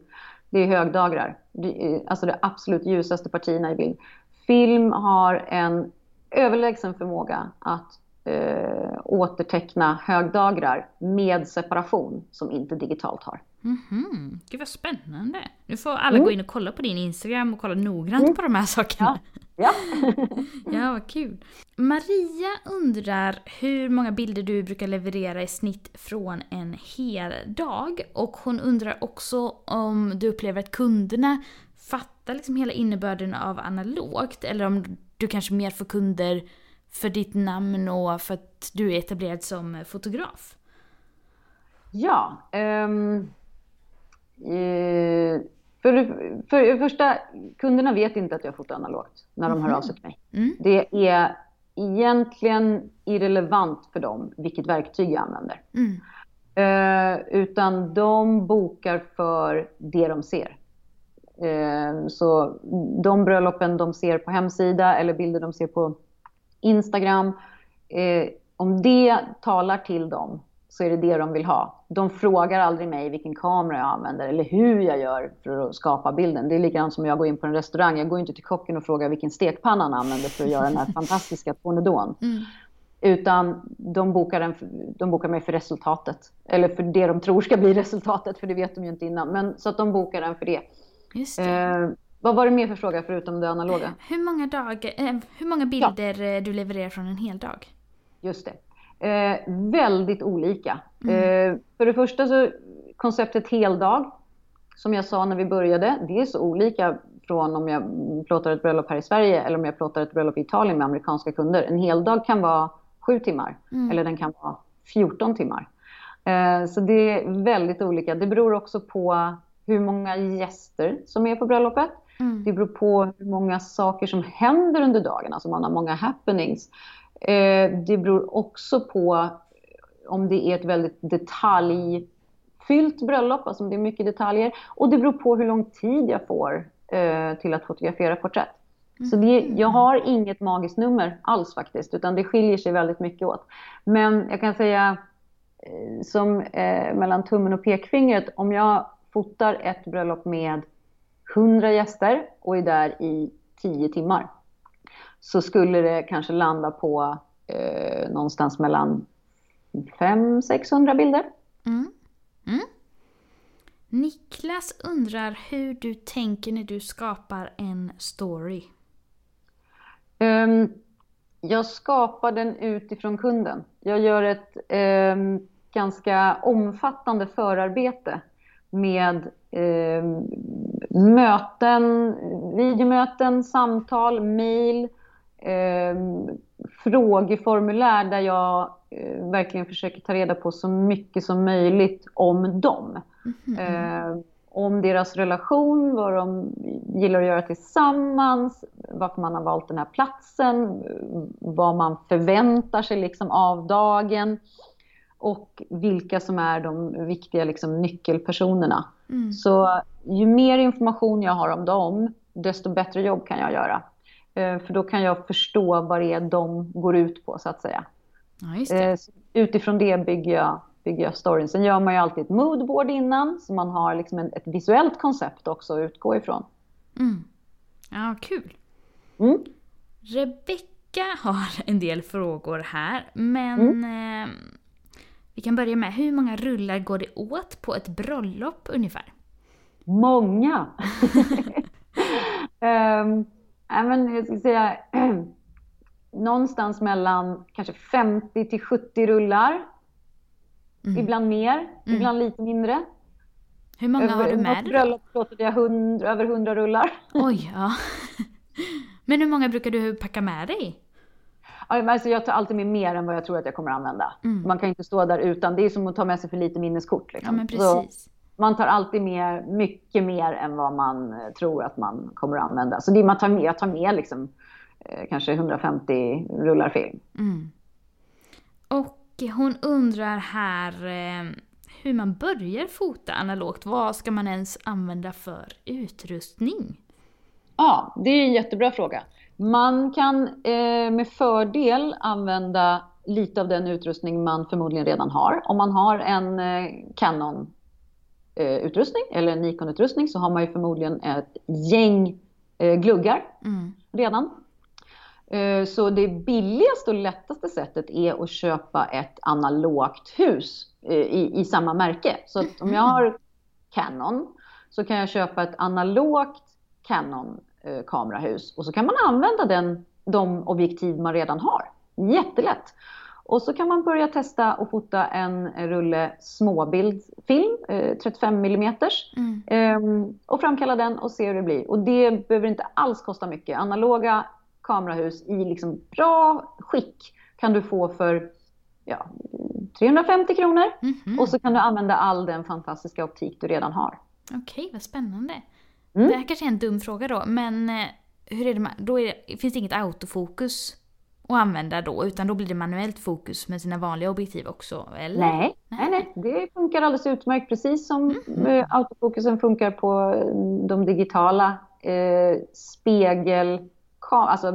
det är högdagrar. Det är Alltså de absolut ljusaste partierna i bild. Film har en överlägsen förmåga att eh, återteckna högdagrar med separation som inte digitalt har. Mhm. Gud vad spännande. Nu får alla Mm. gå in och kolla på din Instagram och kolla noggrant på de här sakerna. Ja. (laughs) Ja, vad kul. Maria undrar hur många bilder du brukar leverera i snitt från en hel dag. Och hon undrar också om du upplever att kunderna fattar liksom hela innebörden av analogt. Eller om du kanske mer får kunder för ditt namn och för att du är etablerad som fotograf. Ja. eh, för, det- för det första, kunderna vet inte att jag fotar analogt när de hör av sig till mig. Mm. Det är egentligen irrelevant för dem vilket verktyg jag använder. Mm. Eh, utan de bokar för det de ser. Eh, så de bröllopen de ser på hemsida eller bilder de ser på Instagram, eh, om det talar till dem så är det det de vill ha. De frågar aldrig mig vilken kamera jag använder eller hur jag gör för att skapa bilden. Det är likadant som jag går in på en restaurang. Jag går inte till kocken och frågar vilken stekpanna han använder för att göra den här (laughs) fantastiska tornedon. Mm. Utan de bokar, en, de bokar mig för resultatet. Eller för det de tror ska bli resultatet, för det vet de ju inte innan. Men, så att de bokar den för det. Det. Eh, vad var det mer för fråga förutom det analoga? Hur många, dagar, eh, hur många bilder eh, du levererar från en hel dag? Just det. Eh, väldigt olika. Eh, för det första så konceptet heldag, som jag sa när vi började, det är så olika från om jag plåtar ett bröllop här i Sverige eller om jag plåtar ett bröllop i Italien med amerikanska kunder. En heldag kan vara sju timmar Mm. eller den kan vara 14 timmar. Eh, så det är väldigt olika. Det beror också på hur många gäster som är på bröllopet. Mm. Det beror på hur många saker som händer under dagen, alltså man har många happenings. Eh, det beror också på om det är ett väldigt detaljfyllt bröllop, alltså om det är mycket detaljer. Och det beror på hur lång tid jag får eh, till att fotografera porträtt. Så det, jag har inget magiskt nummer alls faktiskt, utan det skiljer sig väldigt mycket åt. Men jag kan säga eh, som eh, mellan tummen och pekfingret, om jag fotar ett bröllop med 100 gäster och är där i 10 timmar så skulle det kanske landa på eh, någonstans mellan 500-600 bilder. Mm. Mm. Niklas undrar hur du tänker när du skapar en story. Ehm, jag skapar den utifrån kunden. Jag gör ett ehm, ganska omfattande förarbete med ehm, möten, videomöten, samtal, mejl, ehm, frågeformulär där jag eh, verkligen försöker ta reda på så mycket som möjligt om dem. Eh, om deras relation, vad de gillar att göra tillsammans, varför man har valt den här platsen, vad man förväntar sig liksom av dagen och vilka som är de viktiga liksom, nyckelpersonerna. Mm. Så ju mer information jag har om dem, desto bättre jobb kan jag göra. Eh, För då kan jag förstå vad det är de går ut på, så att säga. Ja. Eh, Utifrån det bygger jag, bygger jag storyn. Sen gör man ju alltid ett moodboard innan, så man har liksom en, ett visuellt koncept också att utgå ifrån. Mm. Ja, kul. Mm. Rebecka har en del frågor här, men eh, vi kan börja med hur många rullar går det åt på ett bröllop ungefär? Många! (laughs) (laughs) Ehm, Nej, men jag skulle säga (clears throat) någonstans mellan kanske 50 till 70 rullar. Mm. Ibland mer, ibland lite mindre. Hur många har du med dig bröllop låter jag 100, över 100 rullar. (laughs) Oj, ja. (laughs) Men hur många brukar du packa med dig? Ja, men Alltså jag tar alltid med mer än vad jag tror att jag kommer använda. Mm. Man kan inte stå där utan. Det är som att ta med sig för lite minneskort. Ja, Liksom. men Så precis. Man tar alltid med mycket mer än vad man eh, tror att man kommer att använda. Så det man tar med, jag tar med liksom, eh, kanske 150 rullar film. Mm. Och hon undrar här eh, hur man börjar fota analogt. Vad ska man ens använda för utrustning? Ja, det är en jättebra fråga. Man kan eh, med fördel använda lite av den utrustning man förmodligen redan har. Om man har en eh, Canon-utrustning eller en Nikon-utrustning så har man ju förmodligen ett gäng eh, gluggar Mm. redan. Eh, Så det billigaste och lättaste sättet är att köpa ett analogt hus eh, i, i samma märke. Så om jag har Canon så kan jag köpa ett analogt Canon eh, och så kan man använda den, de objektiv man redan har. Jättelätt! Och så kan man börja testa och fota en rulle småbildfilm, eh, 35 mm. Mm. Ehm, och framkalla den och se hur det blir. Och det behöver inte alls kosta mycket. Analoga kamerahus i liksom bra skick kan du få för ja, 350 kronor. Mhm. Och så kan du använda all den fantastiska optik du redan har. Okej, vad spännande. Mm. Det här kanske är en dum fråga då, men eh, hur är det med, då är finns det inget autofokus att använda då, utan då blir det manuellt fokus med sina vanliga objektiv också, eller? Nej, nej, nej, det funkar alldeles utmärkt. Precis som eh, autofokusen funkar på eh, de digitala eh, spegel... Alltså,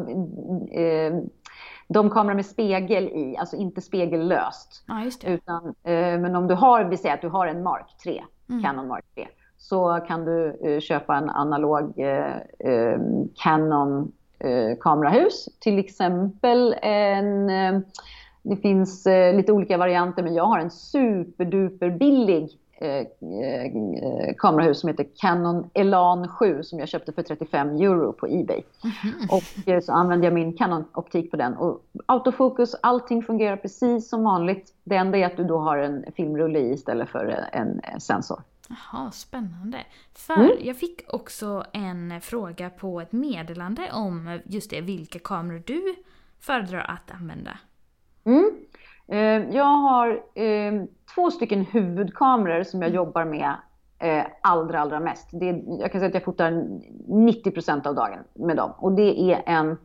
eh, de kameror med spegel i, alltså inte spegellöst. Ja. Utan, eh, men om du har, vi säger att du har en Mark 3, Mm. Canon Mark 3, så kan du eh, köpa en analog eh, eh, Canon kamerahus. Till exempel en, eh, det finns eh, lite olika varianter, men jag har en superduper billig eh, eh, kamerahus som heter Canon Elan 7 som jag köpte för 35 euro på Ebay. Och eh, så använder jag min Canon-optik på den. Och autofokus, allting fungerar precis som vanligt. Det enda är att du då har en filmrulle i istället för eh, en eh, sensor. Jaha, spännande. För Mm. jag fick också en fråga på ett meddelande om just det, vilka kameror du föredrar att använda. Mm. Eh, Jag har eh, två stycken huvudkameror som jag jobbar med eh, allra, allra mest. Det är, jag kan säga att jag fotar 90% av dagen med dem. Och det är en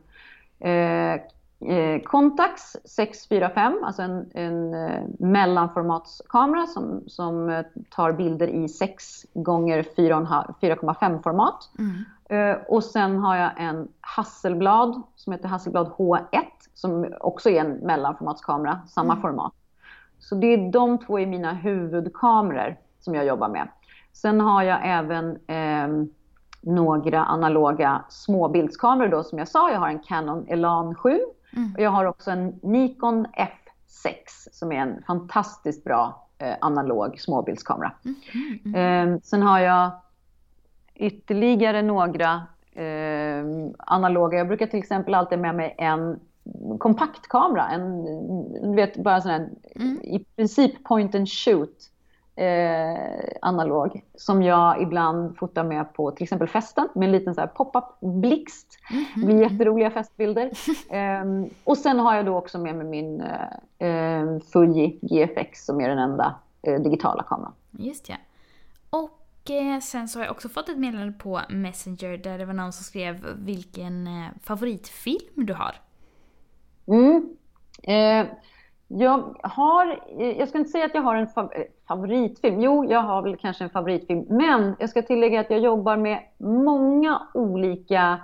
Contax 645, alltså en, en eh, mellanformatskamera som, som eh, tar bilder i 6 gånger 4,5 4,5 format. Mm. Eh, och sen har jag en Hasselblad som heter Hasselblad H1 som också är en mellanformatskamera, samma format. Så det är de två är mina huvudkameror som jag jobbar med. Sen har jag även ehm, några analoga småbildskameror då som jag sa. Jag har en Canon Elan 7 Mm. och jag har också en Nikon F6 som är en fantastiskt bra eh, analog småbildskamera. Mm. Eh, sen har jag ytterligare några eh, analoga. Jag brukar till exempel alltid med mig en kompaktkamera. En, du vet, bara sån här, Mm. i princip point and shoot eh, analog. Som jag ibland fotar med på till exempel festen med en liten så här pop-up blixt. Det blir jätteroliga festbilder. Ehm, och sen har jag då också med mig min eh, eh, Fuji GFX som är den enda eh, digitala kameran. Just ja. Och eh, sen så har jag också fått ett meddelande på Messenger där det var någon som skrev vilken eh, favoritfilm du har. Mm. Jag har, eh, jag ska inte säga att jag har en eh, favoritfilm. Jo, jag har väl kanske en favoritfilm. Men jag ska tillägga att jag jobbar med många olika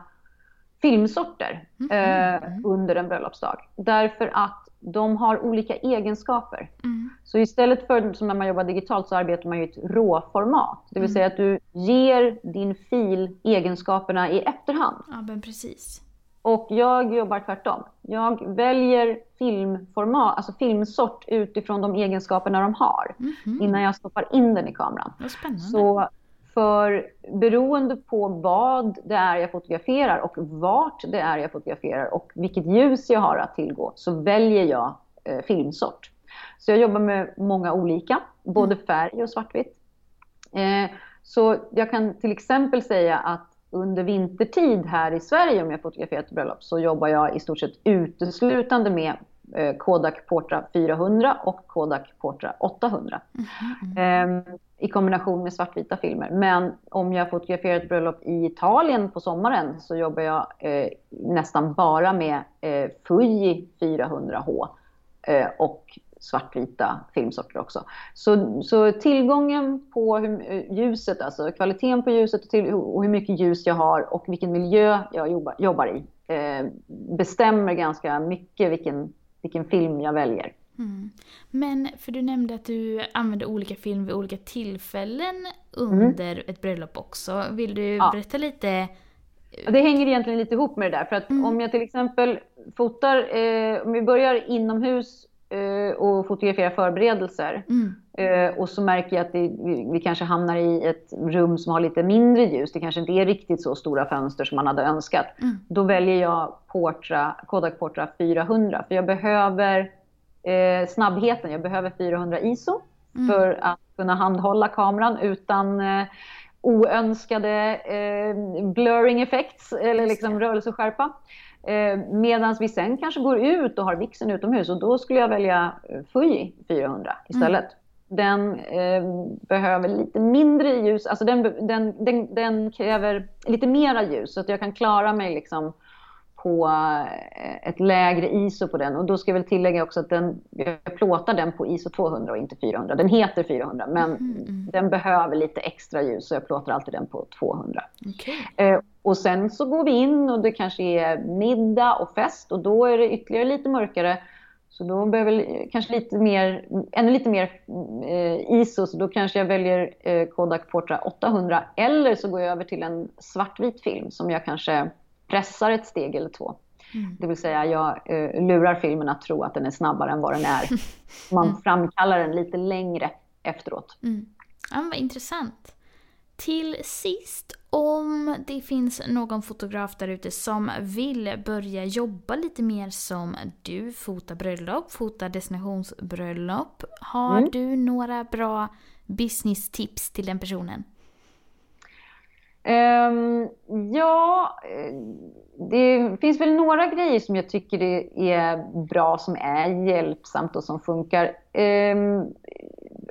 filmsorter eh, under en bröllopsdag. Därför att de har olika egenskaper. Mm. Så istället för som när man jobbar digitalt så arbetar man ju i ett råformat. Det vill säga att du ger din fil egenskaperna i efterhand. Ja, men precis. Och jag jobbar tvärtom. Jag väljer filmformat, alltså filmsort utifrån de egenskaperna de har Mhm. innan jag stoppar in den i kameran. Så För beroende på vad det är jag fotograferar och vart det är jag fotograferar och vilket ljus jag har att tillgå så väljer jag eh, filmsort. Så jag jobbar med många olika, både mm. färg och svartvitt. Eh, så jag kan till exempel säga att under vintertid här i Sverige om jag fotograferar ett bröllop så jobbar jag i stort sett uteslutande med eh, Kodak Portra 400 och Kodak Portra 800. Mm eh, I kombination med svartvita filmer. Men om jag fotograferar ett bröllop i Italien på sommaren så jobbar jag eh, nästan bara med eh, Fuji 400H eh, och svartvita filmsorter också. Så, så tillgången på hur, ljuset, alltså kvaliteten på ljuset och, till, och hur mycket ljus jag har och vilken miljö jag jobbar, jobbar i eh, bestämmer ganska mycket vilken, vilken film jag väljer. Mm. Men, för du nämnde att du använder olika film vid olika tillfällen under mm. ett bröllop också. Vill du ja. berätta lite? Det hänger egentligen lite ihop med det där. För att mm. om jag till exempel fotar, eh, om vi börjar inomhus Eh, och fotografera förberedelser. Mm. Eh, och så märker jag att det, vi, vi, kanske hamnar i ett rum som har lite mindre ljus. Det kanske inte är riktigt så stora fönster som man hade önskat. Mm. Då väljer jag Portra, Kodak Portra 400. För jag behöver eh, snabbheten. Jag behöver 400 ISO mm. för att kunna handhålla kameran utan eh, oönskade eh, blurring effects eller liksom rörelseskärpa. Eh, Medan vi sen kanske går ut och har vixen utomhus och då skulle jag välja eh, Fuji 400 istället. Mm. Den eh, behöver lite mindre ljus, alltså den, den, den, den, kräver lite mera ljus så att jag kan klara mig liksom på eh, ett lägre ISO på den. Och då ska jag väl tillägga också att den, jag plåtar den på ISO 200 och inte 400. Den heter 400 men mm, mm. den behöver lite extra ljus så jag plåtar alltid den på 200. Okay. Eh, och sen så går vi in och det kanske är middag och fest och då är det ytterligare lite mörkare. Så då behöver jag kanske lite mer, ännu lite mer eh, ISO, så då kanske jag väljer eh, Kodak Portra 800 eller så går jag över till en svartvit film som jag kanske pressar ett steg eller två. Mm. Det vill säga jag eh, lurar filmen att tro att den är snabbare än vad den är. (laughs) Man mm. framkallar den lite längre efteråt. Mm. Ja, vad intressant. Till sist, om det finns någon fotograf där ute som vill börja jobba lite mer som du, fota bröllop, fota destinationsbröllop. Har mm. du några bra business-tips till den personen? Um, ja, det finns väl några grejer som jag tycker är bra, som är hjälpsamt och som funkar. Um,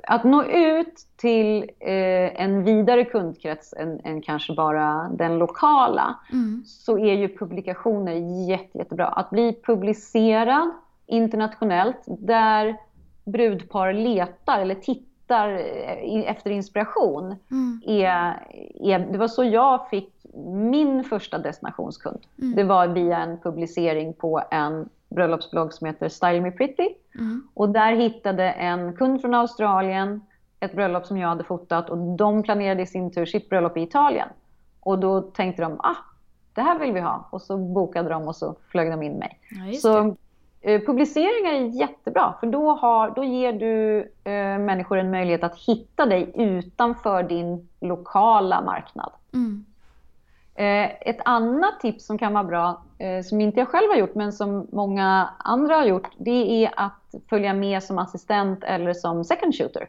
att nå ut till uh, en vidare kundkrets än, än, kanske bara den lokala, mm. så är ju publikationer jätte, jättebra. Att bli publicerad internationellt, där brudpar letar eller tittar tittar eh, efter inspiration. Mm. Är, är, det var så jag fick min första destinationskund. Mm. Det var via en publicering på en bröllopsblogg som heter Style Me Pretty. Mm. Och där hittade en kund från Australien ett bröllop som jag hade fotat och de planerade i sin tur sitt bröllop i Italien. Och då tänkte de, ah, det här vill vi ha. Och så bokade de och så flög de in mig. Ja, så Eh, publiceringar är jättebra, för då, har, då ger du eh, människor en möjlighet att hitta dig utanför din lokala marknad. Mm. Eh, ett annat tips som kan vara bra, eh, som inte jag själv har gjort, men som många andra har gjort, det är att följa med som assistent eller som second shooter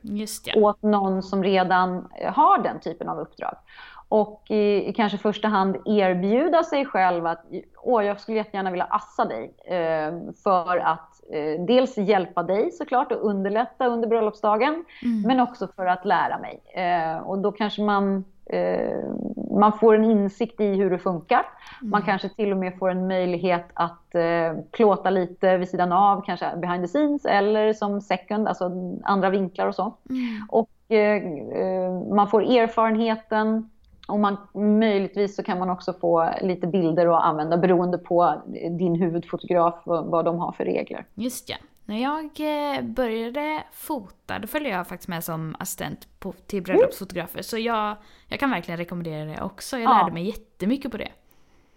åt någon som redan har den typen av uppdrag och i, i kanske första hand erbjuda sig själv att Åh, jag skulle jättegärna vilja assa dig eh, för att eh, dels hjälpa dig såklart och underlätta under bröllopsdagen mm. men också för att lära mig. Eh, och då kanske man, eh, man får en insikt i hur det funkar. Mm. Man kanske till och med får en möjlighet att eh, plåta lite vid sidan av, kanske behind the scenes eller som second, alltså andra vinklar och så. Mm. Och eh, man får erfarenheten och man, möjligtvis så kan man också få lite bilder att använda beroende på din huvudfotograf vad de har för regler. Just ja. När jag eh, började fota, då följde jag faktiskt med som assistent på, till bröllopsfotografer. Mm. Så jag, jag kan verkligen rekommendera det också. Jag lärde ja. mig jättemycket på det.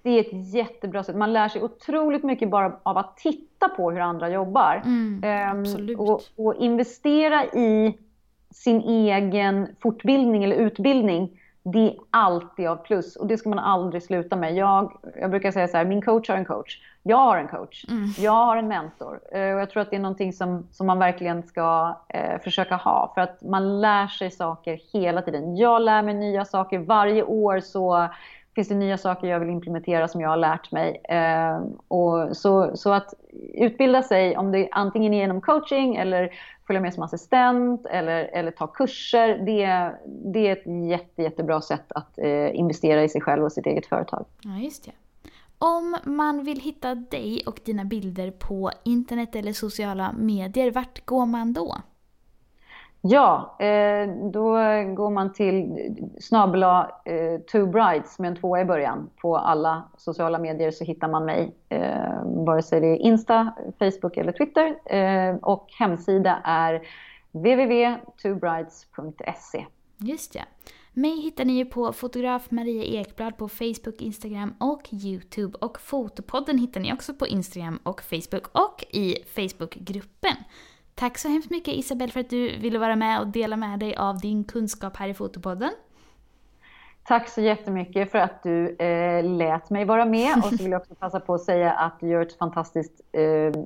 Det är ett jättebra sätt. Man lär sig otroligt mycket bara av att titta på hur andra jobbar. Mm, um, och, och investera i sin egen fortbildning eller utbildning det är alltid av plus och det ska man aldrig sluta med. Jag, jag brukar säga så här, min coach har en coach. Jag har en coach. Mm. Jag har en mentor. Eh, och jag tror att det är någonting som, som man verkligen ska eh, försöka ha. För att man lär sig saker hela tiden. Jag lär mig nya saker. Varje år så finns det nya saker jag vill implementera som jag har lärt mig. Eh, och så, så att utbilda sig, om det antingen är genom coaching eller följa med som assistent eller, eller ta kurser. Det, det är ett jätte, jättebra sätt att eh, investera i sig själv och sitt eget företag. Ja, just det. Om man vill hitta dig och dina bilder på internet eller sociala medier, vart går man då? Ja, eh, då går man till snabla eh, Two Brides med en tvåa i början. På alla sociala medier så hittar man mig. Eh, vare sig det är Insta, Facebook eller Twitter. Eh, och hemsida är www.twobrides.se. Just ja. Mig hittar ni ju på fotograf Maria Ekblad på Facebook, Instagram och Youtube. Och Fotopodden hittar ni också på Instagram och Facebook och i Facebookgruppen. Tack så hemskt mycket Isabelle för att du ville vara med och dela med dig av din kunskap här i Fotopodden. Tack så jättemycket för att du eh, lät mig vara med. Och så vill jag också passa på att säga att du gör ett fantastiskt, eh,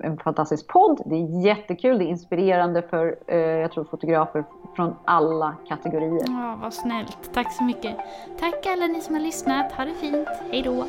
en fantastisk podd. Det är jättekul, det är inspirerande för eh, jag tror fotografer från alla kategorier. Ja, vad snällt. Tack så mycket. Tack alla ni som har lyssnat. Ha det fint. Hej då.